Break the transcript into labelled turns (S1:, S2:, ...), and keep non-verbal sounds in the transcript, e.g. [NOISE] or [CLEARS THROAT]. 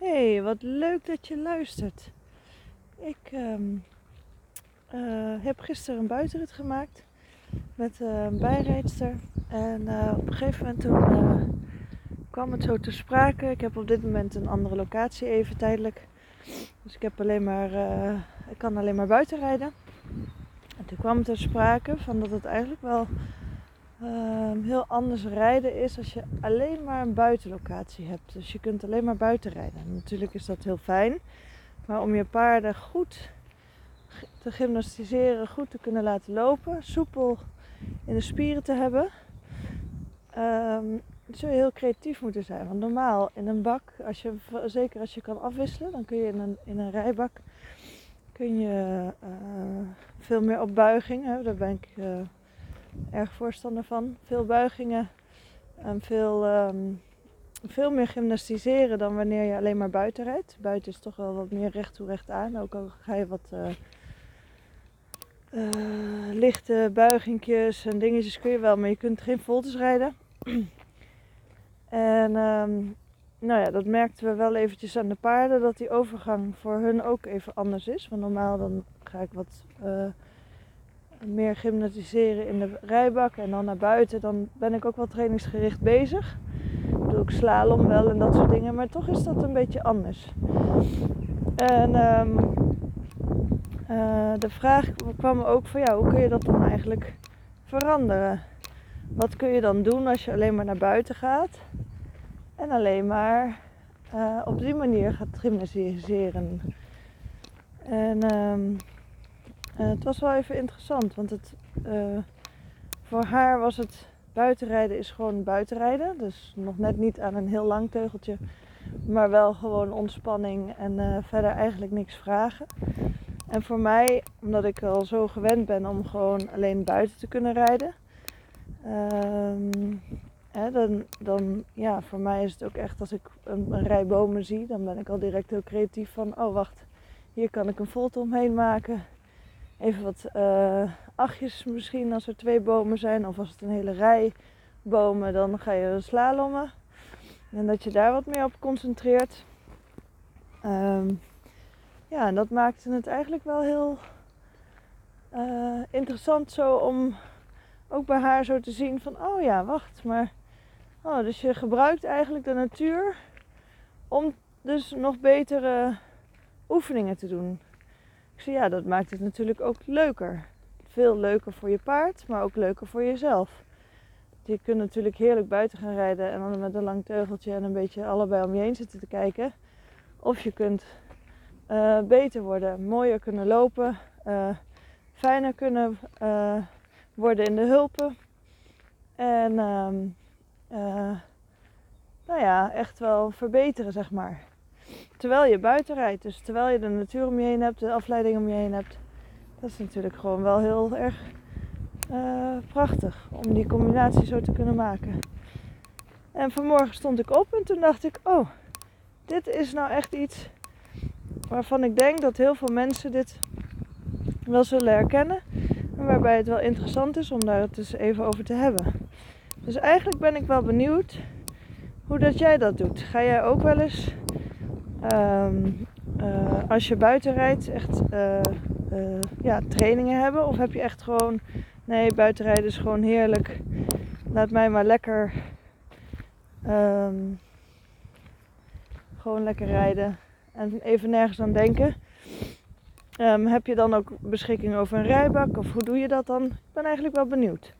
S1: Hey, wat leuk dat je luistert. Ik ehm, eh, heb gisteren een buitenrit gemaakt met eh, een bijrijdster. En eh, op een gegeven moment toen, kwam het zo te sprake. Ik heb op dit moment een andere locatie even tijdelijk. Dus ik, heb alleen maar, ik kan alleen maar buiten rijden. En toen kwam het ter sprake van dat het eigenlijk wel Ehm, heel anders rijden is als je alleen maar een buitenlocatie hebt. Dus je kunt alleen maar buiten rijden. natuurlijk is dat heel fijn. Maar om je paarden goed te gymnastiseren, goed te kunnen laten lopen, soepel in de spieren te hebben, um, zul je heel creatief moeten zijn. Want normaal in een bak, als je, zeker als je kan afwisselen, dan kun je in een, in een rijbak kun je uh, veel meer op buiging. Hè? Daar ben ik uh, erg voorstander van. Veel buigingen en veel, um, veel meer gymnastiseren dan wanneer je alleen maar buiten rijdt. Buiten is toch wel wat meer recht toe recht aan. Ook al ga je wat uh, uh, lichte buigingjes en dingetjes kun je wel, maar je kunt geen voltes rijden. [CLEARS THROAT] en um, nou ja, dat merkten we wel eventjes aan de paarden, dat die overgang voor hun ook even anders is. Want normaal dan ga ik wat... Uh, meer gymnatiseren in de rijbak en dan naar buiten, dan ben ik ook wel trainingsgericht bezig. Doe ik slalom wel en dat soort dingen, maar toch is dat een beetje anders. En um, uh, de vraag kwam ook van ja, hoe kun je dat dan eigenlijk veranderen? Wat kun je dan doen als je alleen maar naar buiten gaat en alleen maar uh, op die manier gaat gymnastiseren? En um, uh, het was wel even interessant, want het, uh, voor haar was het buitenrijden is gewoon buitenrijden. Dus nog net niet aan een heel lang teugeltje, maar wel gewoon ontspanning en uh, verder eigenlijk niks vragen. En voor mij, omdat ik al zo gewend ben om gewoon alleen buiten te kunnen rijden, um, hè, dan, dan ja, voor mij is het ook echt als ik een, rij bomen zie, dan ben ik al direct heel creatief van, oh wacht, hier kan ik een volte omheen maken even wat uh, achtjes misschien als er twee bomen zijn. Of als het een hele rij bomen, dan ga je slalommen. En dat je daar wat meer op concentreert. Um, ja, en dat maakte het eigenlijk wel heel uh, interessant zo om ook bij haar zo te zien van, oh ja, wacht, maar, oh, dus je gebruikt eigenlijk de natuur om dus nog betere oefeningen te doen. Ja, dat maakt het natuurlijk ook leuker. Veel leuker voor je paard, maar ook leuker voor jezelf. Je kunt natuurlijk heerlijk buiten gaan rijden en dan met een lang teugeltje en een beetje allebei om je heen zitten te kijken. Of je kunt uh, beter worden, mooier kunnen lopen, uh, fijner kunnen uh, worden in de hulpen. En um, nou ja, echt wel verbeteren, zeg maar terwijl je buiten rijdt. Dus terwijl je de natuur om je heen hebt, de afleiding om je heen hebt. Dat is natuurlijk gewoon wel heel erg uh, prachtig om die combinatie zo te kunnen maken. En vanmorgen stond ik op en toen dacht ik, oh, dit is nou echt iets waarvan ik denk dat heel veel mensen dit wel zullen herkennen. En waarbij het wel interessant is om daar het eens even over te hebben. Dus eigenlijk ben ik wel benieuwd hoe dat jij dat doet. Ga jij ook wel eens Um, uh, als je buiten rijdt, echt uh, uh, ja, trainingen hebben? Of heb je echt gewoon, nee, buitenrijden is gewoon heerlijk. Laat mij maar lekker, um, gewoon lekker rijden en even nergens aan denken. Um, heb je dan ook beschikking over een rijbak of hoe doe je dat dan? Ik ben eigenlijk wel benieuwd.